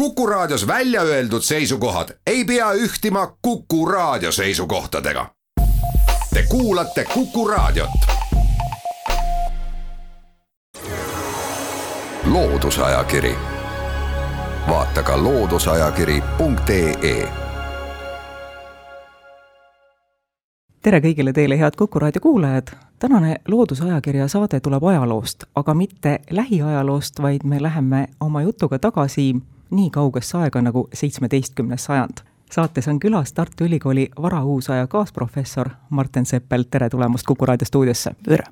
Kuku Raadios välja öeldud seisukohad ei pea ühtima Kuku Raadio seisukohtadega. Te kuulate Kuku Raadiot. loodusajakiri, vaata ka looduseajakiri.ee tere kõigile teile, head Kuku raadio kuulajad! tänane Loodusajakirja saade tuleb ajaloost, aga mitte lähiajaloost, vaid me läheme oma jutuga tagasi nii kaugesse aega nagu seitsmeteistkümnes sajand. saates on külas Tartu Ülikooli varauusaja kaasprofessor Martin Seppel, tere tulemast Kuku raadio stuudiosse! tere!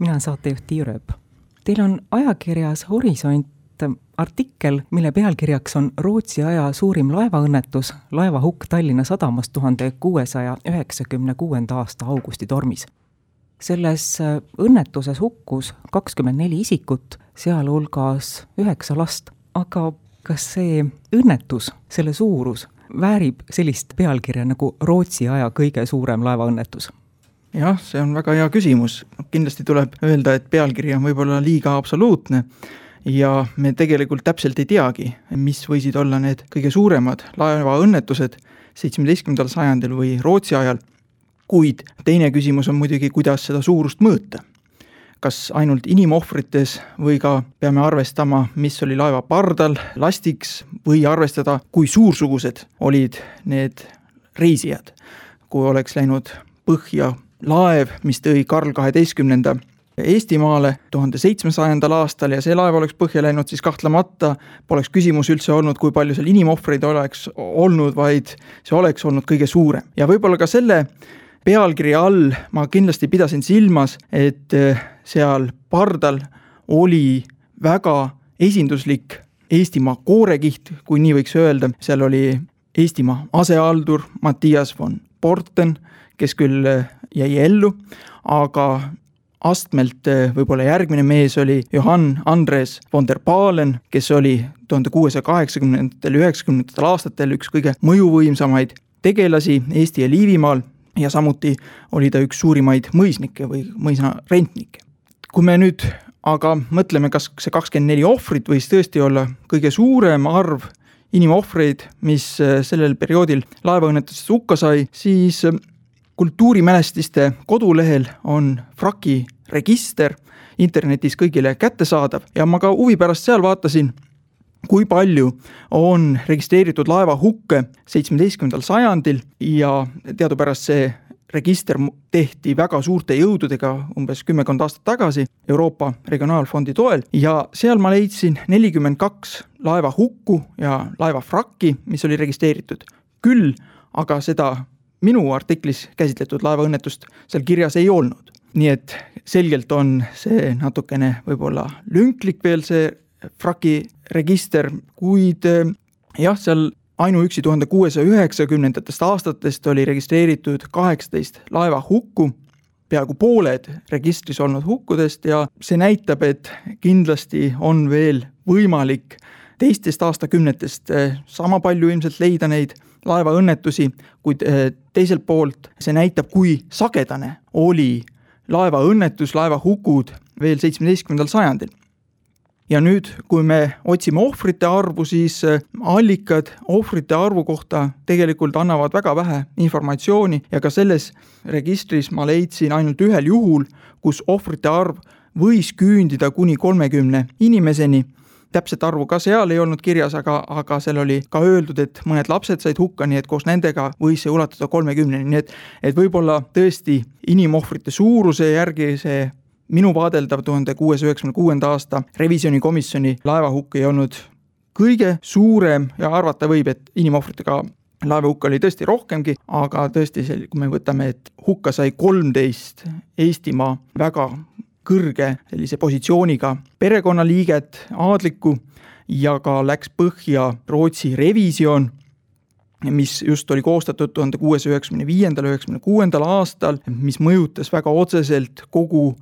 mina olen saatejuht Tiia Rööp. Teil on ajakirjas Horisont artikkel, mille pealkirjaks on Rootsi aja suurim laevaõnnetus, laevahukk Tallinna sadamas tuhande kuuesaja üheksakümne kuuenda aasta augustitormis. selles õnnetuses hukkus kakskümmend neli isikut, sealhulgas üheksa last, aga kas see õnnetus, selle suurus, väärib sellist pealkirja nagu Rootsi aja kõige suurem laevaõnnetus? jah, see on väga hea küsimus, kindlasti tuleb öelda, et pealkiri on võib-olla liiga absoluutne ja me tegelikult täpselt ei teagi, mis võisid olla need kõige suuremad laevaõnnetused seitsmeteistkümnendal sajandil või Rootsi ajal, kuid teine küsimus on muidugi, kuidas seda suurust mõõta. Kas ainult inimohvrites või ka peame arvestama, mis oli laeva pardal lastiks või arvestada, kui suursugused olid need reisijad. kui oleks läinud põhja laev, mis tõi Karl kaheteistkümnenda Eestimaale tuhande seitsmesajandal aastal ja see laev oleks põhja läinud, siis kahtlemata poleks küsimus üldse olnud, kui palju seal inimohvreid oleks olnud, vaid see oleks olnud kõige suurem. ja võib-olla ka selle pealkirja all ma kindlasti pidasin silmas, et seal pardal oli väga esinduslik Eestimaa koorekiht, kui nii võiks öelda, seal oli Eestimaa asehaldur Mattias von Porten, kes küll jäi ellu, aga astmelt võib-olla järgmine mees oli Johann Andres von der Pahlen, kes oli tuhande kuuesaja kaheksakümnendatel, üheksakümnendatel aastatel üks kõige mõjuvõimsamaid tegelasi Eesti ja Liivimaal ja samuti oli ta üks suurimaid mõisnikke või mõisarentnikke. Kui me nüüd aga mõtleme, kas see kakskümmend neli ohvrit võis tõesti olla kõige suurem arv inimohvreid, mis eh, sellel perioodil laevaõnnetuses hukka sai, siis eh, kultuurimälestiste kodulehel on vraki register internetis kõigile kättesaadav ja ma ka huvi pärast seal vaatasin, kui palju on registreeritud laevahukke seitsmeteistkümnendal sajandil ja teadupärast see register tehti väga suurte jõududega umbes kümmekond aastat tagasi Euroopa Regionaalfondi toel ja seal ma leidsin nelikümmend kaks laeva hukku ja laeva vrakki, mis oli registreeritud. küll aga seda minu artiklis käsitletud laevaõnnetust seal kirjas ei olnud nii et selgelt on see natukene võib-olla lünklik veel, see fraki register, kuid eh, jah, seal ainuüksi tuhande kuuesaja üheksakümnendatest aastatest oli registreeritud kaheksateist laeva hukku, peaaegu pooled registris olnud hukkudest ja see näitab, et kindlasti on veel võimalik teistest aastakümnetest eh, sama palju ilmselt leida neid laevaõnnetusi, kuid eh, teiselt poolt see näitab, kui sagedane oli laevaõnnetus, laevahukud veel seitsmeteistkümnendal sajandil. Ja nüüd, kui me otsime ohvrite arvu, siis äh, allikad ohvrite arvu kohta tegelikult annavad väga vähe informatsiooni ja ka selles registris ma leidsin ainult ühel juhul, kus ohvrite arv võis küündida kuni kolmekümne inimeseni. Täpset arvu ka seal ei olnud kirjas, aga, aga seal oli ka öeldud, et mõned lapsed said hukka, nii et koos nendega võis see ulatuda kolmekümneni, nii et, et võib-olla tõesti inimohvrite suuruse järgi see minu vaadeldav tuhande kuuesaja üheksakümne kuuenda aasta revisjonikomisjoni laevahukk ei olnud kõige suurem ja arvata võib, et inimohvritega laevahukka oli tõesti rohkemgi, aga tõesti, kui me võtame, et hukka sai kolmteist Eestimaa väga kõrge sellise positsiooniga perekonnaliiget, aadlikku ja ka läks põhja Rootsi revisjon, mis just oli koostatud tuhande kuuesaja üheksakümne viiendal, üheksakümne kuuendal aastal, mis mõjutas väga otseselt kogu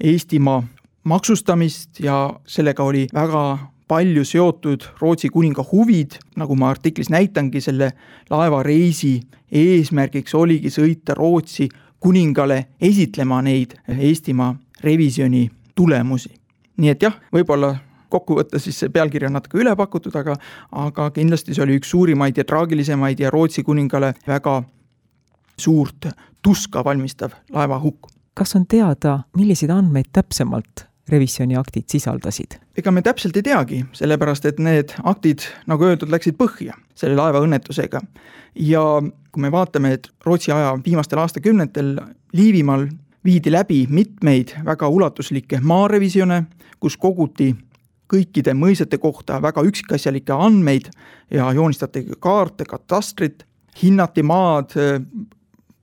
Eestimaa maksustamist ja sellega oli väga palju seotud Rootsi kuninga huvid, nagu ma artiklis näitangi, selle laevareisi eesmärgiks oligi sõita Rootsi kuningale esitlema neid Eestimaa revisjoni tulemusi. nii et jah, võib-olla kokkuvõttes siis see pealkiri on natuke üle pakutud, aga aga kindlasti see oli üks suurimaid ja traagilisemaid ja Rootsi kuningale väga suurt tuska valmistav laevahukk. Kas on teada, milliseid andmeid täpsemalt revisjoniaktid sisaldasid? ega me täpselt ei teagi, sellepärast et need aktid, nagu öeldud, läksid põhja selle laevaõnnetusega. ja kui me vaatame, et Rootsi aja viimastel aastakümnetel Liivimaal viidi läbi mitmeid väga ulatuslikke maarevisjone, kus koguti kõikide mõisate kohta väga üksikasjalikke andmeid ja joonistati kaarte, katastrit, hinnati maad,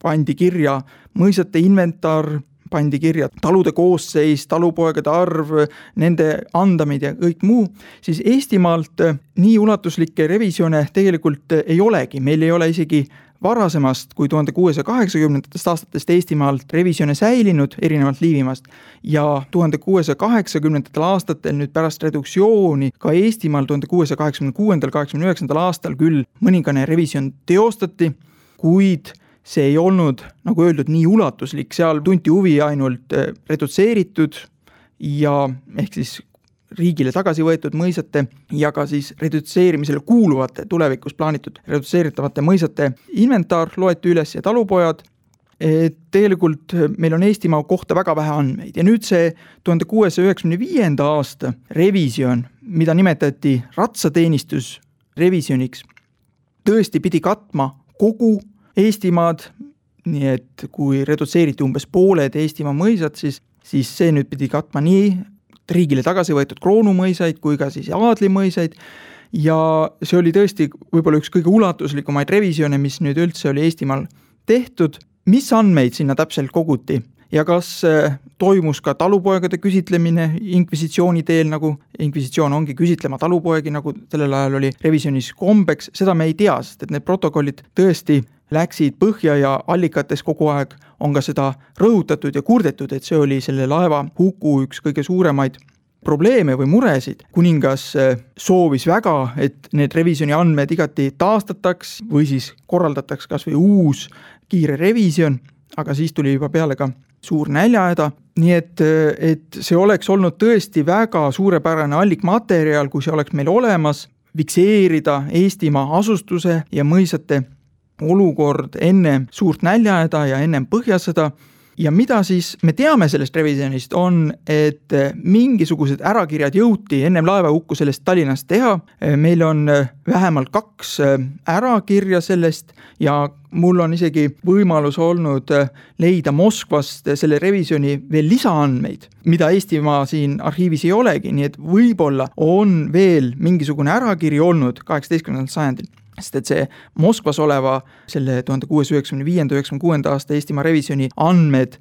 pandi kirja mõisate inventar, pandi kirja talude koosseis, talupoegade arv, nende andmeid ja kõik muu, siis Eestimaalt nii ulatuslikke revisjone tegelikult ei olegi, meil ei ole isegi varasemast kui tuhande kuuesaja kaheksakümnendatest aastatest Eestimaalt revisjone säilinud, erinevalt Liivimaast, ja tuhande kuuesaja kaheksakümnendatel aastatel nüüd pärast reduktsiooni ka Eestimaal tuhande kuuesaja kaheksakümne kuuendal, kaheksakümne üheksandal aastal küll mõningane revisjon teostati, kuid see ei olnud, nagu öeldud, nii ulatuslik, seal tunti huvi ainult äh, redutseeritud ja ehk siis riigile tagasi võetud mõisate ja ka siis redutseerimisele kuuluvate, tulevikus plaanitud redutseeritavate mõisate inventar loeti üles ja talupojad, et tegelikult meil on Eestimaa kohta väga vähe andmeid. Ja nüüd see tuhande kuuesaja üheksakümne viienda aasta revisjon, mida nimetati ratsateenistus revisjoniks, tõesti pidi katma kogu Eestimaad, nii et kui redutseeriti umbes pooled Eestimaa mõisad, siis, siis see nüüd pidi katma nii riigile tagasi võetud kroonumõisaid kui ka siis aadlimõisaid ja see oli tõesti võib-olla üks kõige ulatuslikumaid revisjone, mis nüüd üldse oli Eestimaal tehtud. mis andmeid sinna täpselt koguti ja kas äh, toimus ka talupoegade küsitlemine inkvisitsiooni teel, nagu inkvisitsioon ongi küsitlema talupoegi, nagu sellel ajal oli revisjonis kombeks, seda me ei tea, sest et need protokollid tõesti läksid põhja ja allikates kogu aeg on ka seda rõhutatud ja kurdetud, et see oli selle laeva huku üks kõige suuremaid probleeme või muresid. kuningas äh, soovis väga, et need revisjoni andmed igati taastataks või siis korraldataks kas või uus kiire revisjon, aga siis tuli juba peale ka suur näljahäda, nii et, äh, et see oleks olnud tõesti väga suurepärane allikmaterjal, kui see oleks meil olemas, fikseerida Eestimaa asustuse ja mõisate olukord enne suurt näljahäda ja ennem põhjasõda. Ja mida siis me teame sellest revisjonist, on, et mingisugused ärakirjad jõuti ennem laevahukku sellest Tallinnast teha. meil on vähemalt kaks ärakirja sellest ja mul on isegi võimalus olnud leida Moskvast selle revisjoni veel lisaandmeid, mida Eestimaa siin arhiivis ei olegi, nii et võib-olla on veel mingisugune ärakiri olnud kaheksateistkümnendal sajandil sest et see Moskvas oleva selle tuhande kuuesaja üheksakümne viienda, üheksakümne kuuenda aasta Eestimaa revisjoni andmed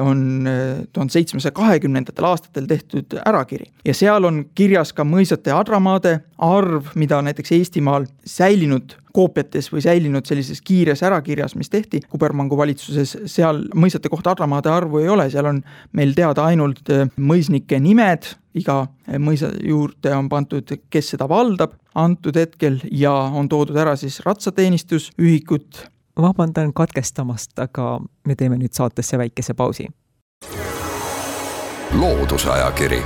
on eh, tuhande seitsmesaja kahekümnendatel aastatel tehtud ärakiri. ja seal on kirjas ka mõisate adramaade arv, mida näiteks Eestimaal säilinud koopiates või säilinud sellises kiires ärakirjas, mis tehti kubermangu valitsuses, seal mõisate kohta adramaade arvu ei ole, seal on meil teada ainult eh, mõisnike nimed, iga mõisa juurde on pandud, kes seda valdab antud hetkel ja on toodud ära siis ratsateenistusühikut. Vabandan katkestamast, aga me teeme nüüd saatesse väikese pausi. loodusajakiri,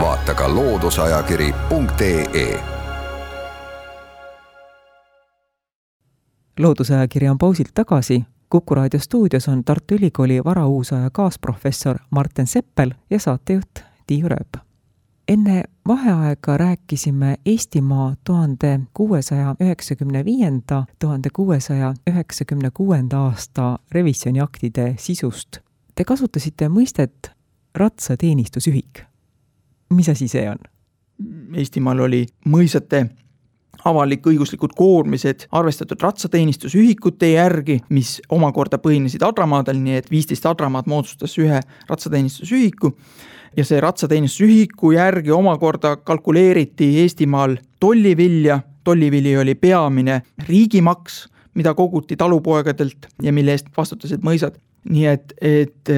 vaata ka looduseajakiri.ee loodusajakiri on pausilt tagasi Kuku raadio stuudios on Tartu Ülikooli varauusaja kaasprofessor Martin Seppel ja saatejuht Tiiu Rööp. Enne vaheaega rääkisime Eestimaa tuhande kuuesaja üheksakümne viienda, tuhande kuuesaja üheksakümne kuuenda aasta revisjoniaktide sisust. Te kasutasite mõistet ratsateenistusühik. mis asi see on? Eestimaal oli mõisate avalik-õiguslikud koormised arvestatud ratsateenistusühikute järgi, mis omakorda põhinesid adramaadel, nii et viisteist adramaad moodustas ühe ratsateenistusühiku ja see ratsateenistusühiku järgi omakorda kalkuleeriti Eestimaal tollivilja, tollivili oli peamine riigimaks, mida koguti talupoegadelt ja mille eest vastutasid mõisad. nii et, et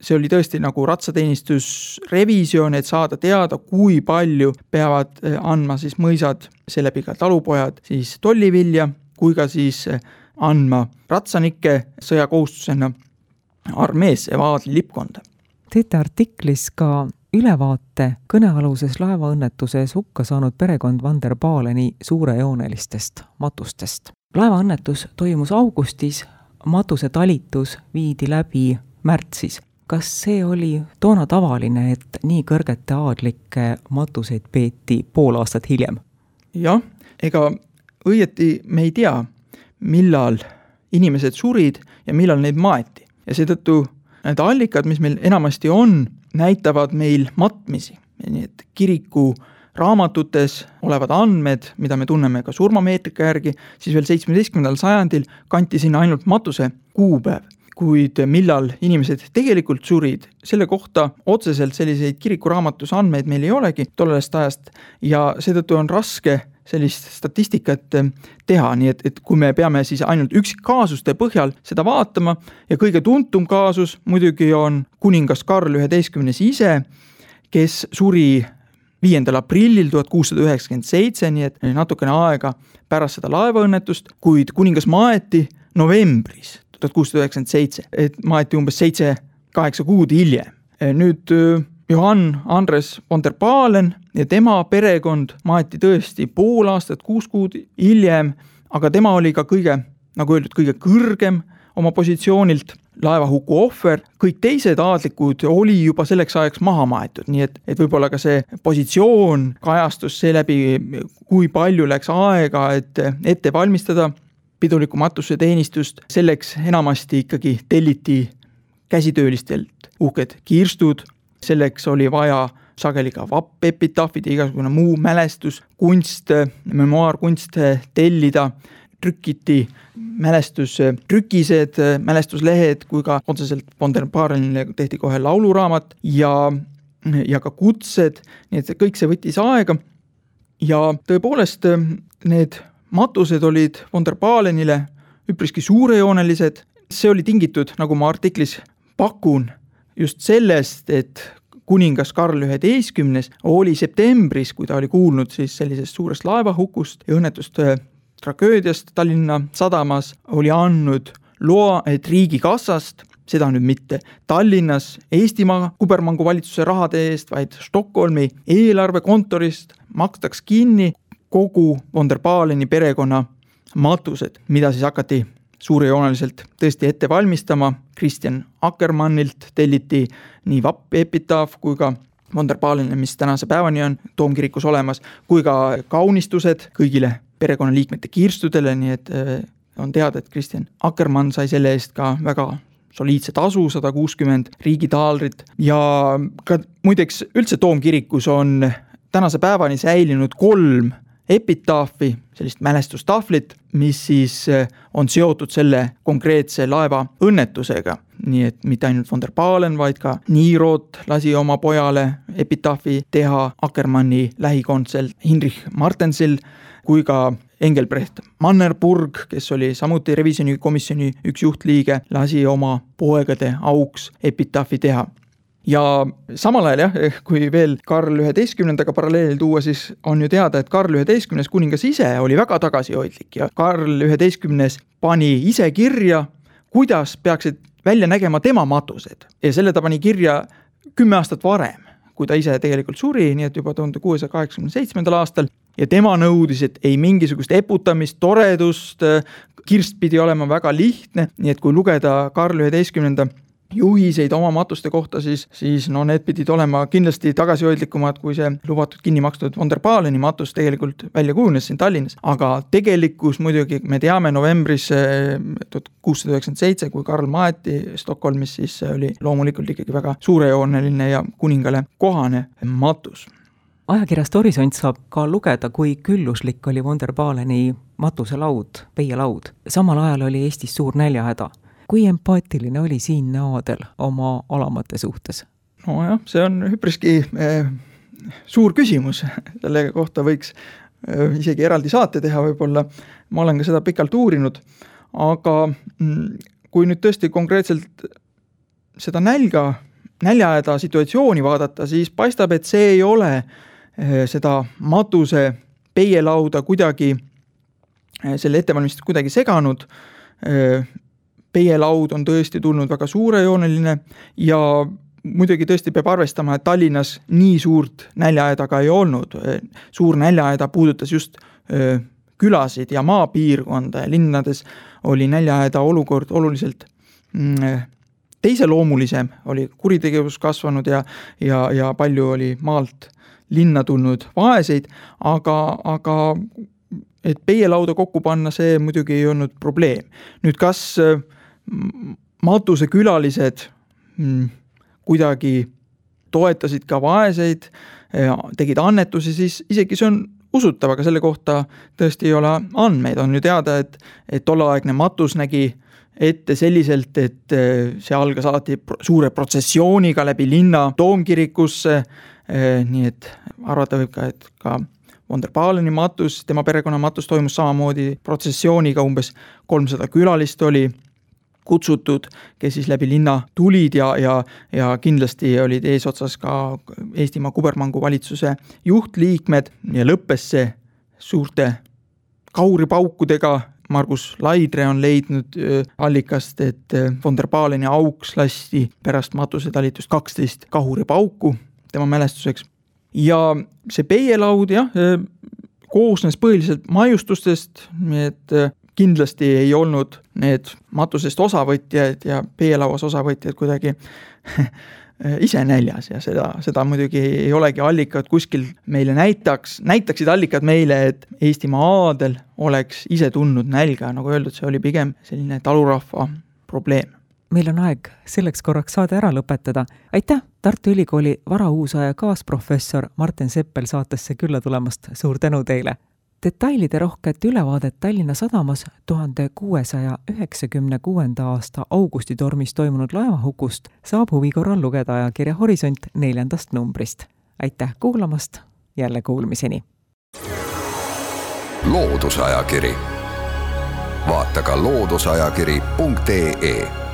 see oli tõesti nagu ratsateenistusrevisjon, et saada teada, kui palju peavad andma siis mõisad, seeläbi ka talupojad, siis tollivilja, kui ka siis andma ratsanikke sõjakohustusena armeesse ja aadli lippkonda teete artiklis ka ülevaate kõnealuses laevaõnnetuses hukka saanud perekond Van der Paleni suurejoonelistest matustest. laevaõnnetus toimus augustis, matuse talitus viidi läbi märtsis. Kas see oli toona tavaline, et nii kõrgete aadlike matuseid peeti pool aastat hiljem? jah, ega õieti me ei tea, millal inimesed surid ja millal neid maeti ja seetõttu need allikad, mis meil enamasti on, näitavad meil matmisi, nii et kiriku raamatutes olevad andmed, mida me tunneme ka surmameetrika järgi, siis veel seitsmeteistkümnendal sajandil kanti sinna ainult matuse kuupäev. Kuid millal inimesed tegelikult surid, selle kohta otseselt selliseid kirikuraamatus andmeid meil ei olegi tollest ajast ja seetõttu on raske sellist statistikat eh, teha, nii et, et kui me peame siis ainult üksikkaasuste põhjal seda vaatama ja kõige tuntum kaasus muidugi on kuningas Karl üheteistkümnes ise, kes suri viiendal aprillil tuhat kuussada üheksakümmend seitse, nii et natukene aega pärast seda laevaõnnetust, kuid kuningas maeti novembris tuhat kuussada üheksakümmend seitse, et maeti umbes seitse-kaheksa kuud hiljem. nüüd Johann Andres von der Pahlen ja tema perekond maeti tõesti pool aastat, kuus kuud hiljem, aga tema oli ka kõige, nagu öeldud, kõige kõrgem oma positsioonilt. Laevahuku ohver, kõik teised aadlikud oli juba selleks ajaks maha maetud, nii et, et võib-olla ka see positsioon kajastus seeläbi, kui palju läks aega, et ette valmistada piduliku matuseteenistust, selleks enamasti ikkagi telliti käsitöölistelt uhked kirstud. Selleks oli vaja sageli ka vappepitahvid ja igasugune muu mälestus, kunst, memuaarkunst tellida, trükiti mälestustrükised, mälestuslehed kui ka otseselt von der Barenile tehti kohe lauluraamat ja, ja ka kutsed, nii et kõik see võttis aega. ja tõepoolest need matused olid von der Balenile üpriski suurejoonelised, see oli tingitud, nagu ma artiklis pakun, just sellest, et kuningas Karl üheteistkümnes oli septembris, kui ta oli kuulnud siis sellisest suurest laevahukust ja õnnetust äh, tragöödiast Tallinna sadamas, oli andnud loa, et riigikassast, seda nüüd mitte Tallinnas Eestimaa kubermangu valitsuse rahade eest, vaid Stockholmi eelarvekontorist makstaks kinni kogu von der Baleni perekonna matused, mida siis hakati suurejooneliselt tõesti ette valmistama, Kristjan Akkermannilt telliti nii vapp epitaaf kui ka von der Balenile, mis tänase päevani on toomkirikus olemas, kui ka kaunistused kõigile perekonnaliikmete kirstudele, nii et äh, on teada, et Kristjan Akkermann sai selle eest ka väga soliidse tasu, sada kuuskümmend riigitaaldrit ja ka muideks üldse toomkirikus on tänase päevani säilinud kolm epitaafi, sellist mälestustahvlit, mis siis eh, on seotud selle konkreetse laeva õnnetusega. nii et mitte ainult von der Pahlen, vaid ka Niirot lasi oma pojale epitaafi teha, Akkermanni lähikondsel Heinrich Martensil kui ka Engelbrecht Mannerburg, kes oli samuti revisjonikomisjoni üks juhtliige, lasi oma poegade auks epitaafi teha ja samal ajal jah, eh, kui veel Karl üheteistkümnendaga paralleeli tuua, siis on ju teada, et Karl üheteistkümnes kuningas ise oli väga tagasihoidlik ja Karl üheteistkümnes pani ise kirja, kuidas peaksid välja nägema tema matused. Ja selle ta pani kirja kümme aastat varem, kui ta ise tegelikult suri, nii et juba tuhande kuuesaja kaheksakümne seitsmendal aastal. Ja tema nõudis, et ei mingisugust eputamist, toredust, kirst pidi olema väga lihtne, nii et kui lugeda Karl üheteistkümnenda juhiseid oma matuste kohta, siis, siis no need pidid olema kindlasti tagasihoidlikumad, kui see lubatud kinni makstud von der Baleni matus tegelikult välja kujunes siin Tallinnas. aga tegelikkus muidugi me teame novembris eh, tuhat kuussada üheksakümmend seitse, kui Karl maeti Stockholmis, siis see oli loomulikult ikkagi väga suurejooneline ja kuningale kohane matus ajakirjast Horisont saab ka lugeda, kui külluslik oli von der Baleni matuselaud, peielaud. samal ajal oli Eestis suur näljahäda kui empaatiline oli siinne aadel oma alamate suhtes? nojah, see on üpriski eh, suur küsimus, selle kohta võiks eh, isegi eraldi saate teha võib-olla, ma olen ka seda pikalt uurinud, aga mm, kui nüüd tõesti konkreetselt seda nälga, näljahäda situatsiooni vaadata, siis paistab, et see ei ole eh, seda matuse peielauda kuidagi, eh, selle ettevalmistust kuidagi seganud. Eh, peielaud on tõesti tulnud väga suurejooneline ja muidugi tõesti peab arvestama, et Tallinnas nii suurt näljahäda ka ei olnud, suur näljahäda puudutas just öö, külasid ja maapiirkonda ja linnades oli näljahäda olukord oluliselt mm, teiseloomulisem, oli kuritegevus kasvanud ja, ja, ja palju oli maalt linna tulnud vaeseid, aga, aga et peielauda kokku panna, see muidugi ei olnud probleem. nüüd, kas matusekülalised mm, kuidagi toetasid ka vaeseid, tegid annetusi, siis isegi see on usutav, aga selle kohta tõesti ei ole andmeid, on ju teada, et, et tolleaegne matus nägi ette selliselt, et eh, see algas alati suure protsessiooniga läbi linna toomkirikusse, eh, nii et arvata võib ka, et ka von der Paleni matus, tema perekonna matus toimus samamoodi protsessiooniga, umbes kolmsada külalist oli kutsutud, kes siis läbi linna tulid ja, ja, ja kindlasti olid eesotsas ka Eestimaa kubermangu valitsuse juhtliikmed ja lõppes see suurte kauripaukudega. Margus Laidre on leidnud allikast, et von der Baleni auks lasti pärast matusetalitust kaksteist kahuripauku tema mälestuseks. ja see peielaud jah, koosnes põhiliselt maiustustest, nii et kindlasti ei olnud need matusest osavõtjad ja peelauas osavõtjad kuidagi ise näljas ja seda, seda muidugi ei olegi allikad kuskil meile näitaks, näitaksid allikad meile, et Eestimaa aadel oleks ise tundnud nälga, nagu öeldud, see oli pigem selline talurahva probleem. meil on aeg selleks korraks saade ära lõpetada. aitäh, Tartu Ülikooli varauusaja kaasprofessor Martin Seppel saatesse külla tulemast, suur tänu teile! Detailide rohket ülevaadet Tallinna Sadamas tuhande kuuesaja üheksakümne kuuenda aasta augustitormis toimunud laevahukust saab huvi korral lugeda ajakirja Horisont neljandast numbrist. aitäh kuulamast, jälle kuulmiseni! loodusajakiri, vaata ka looduseajakiri.ee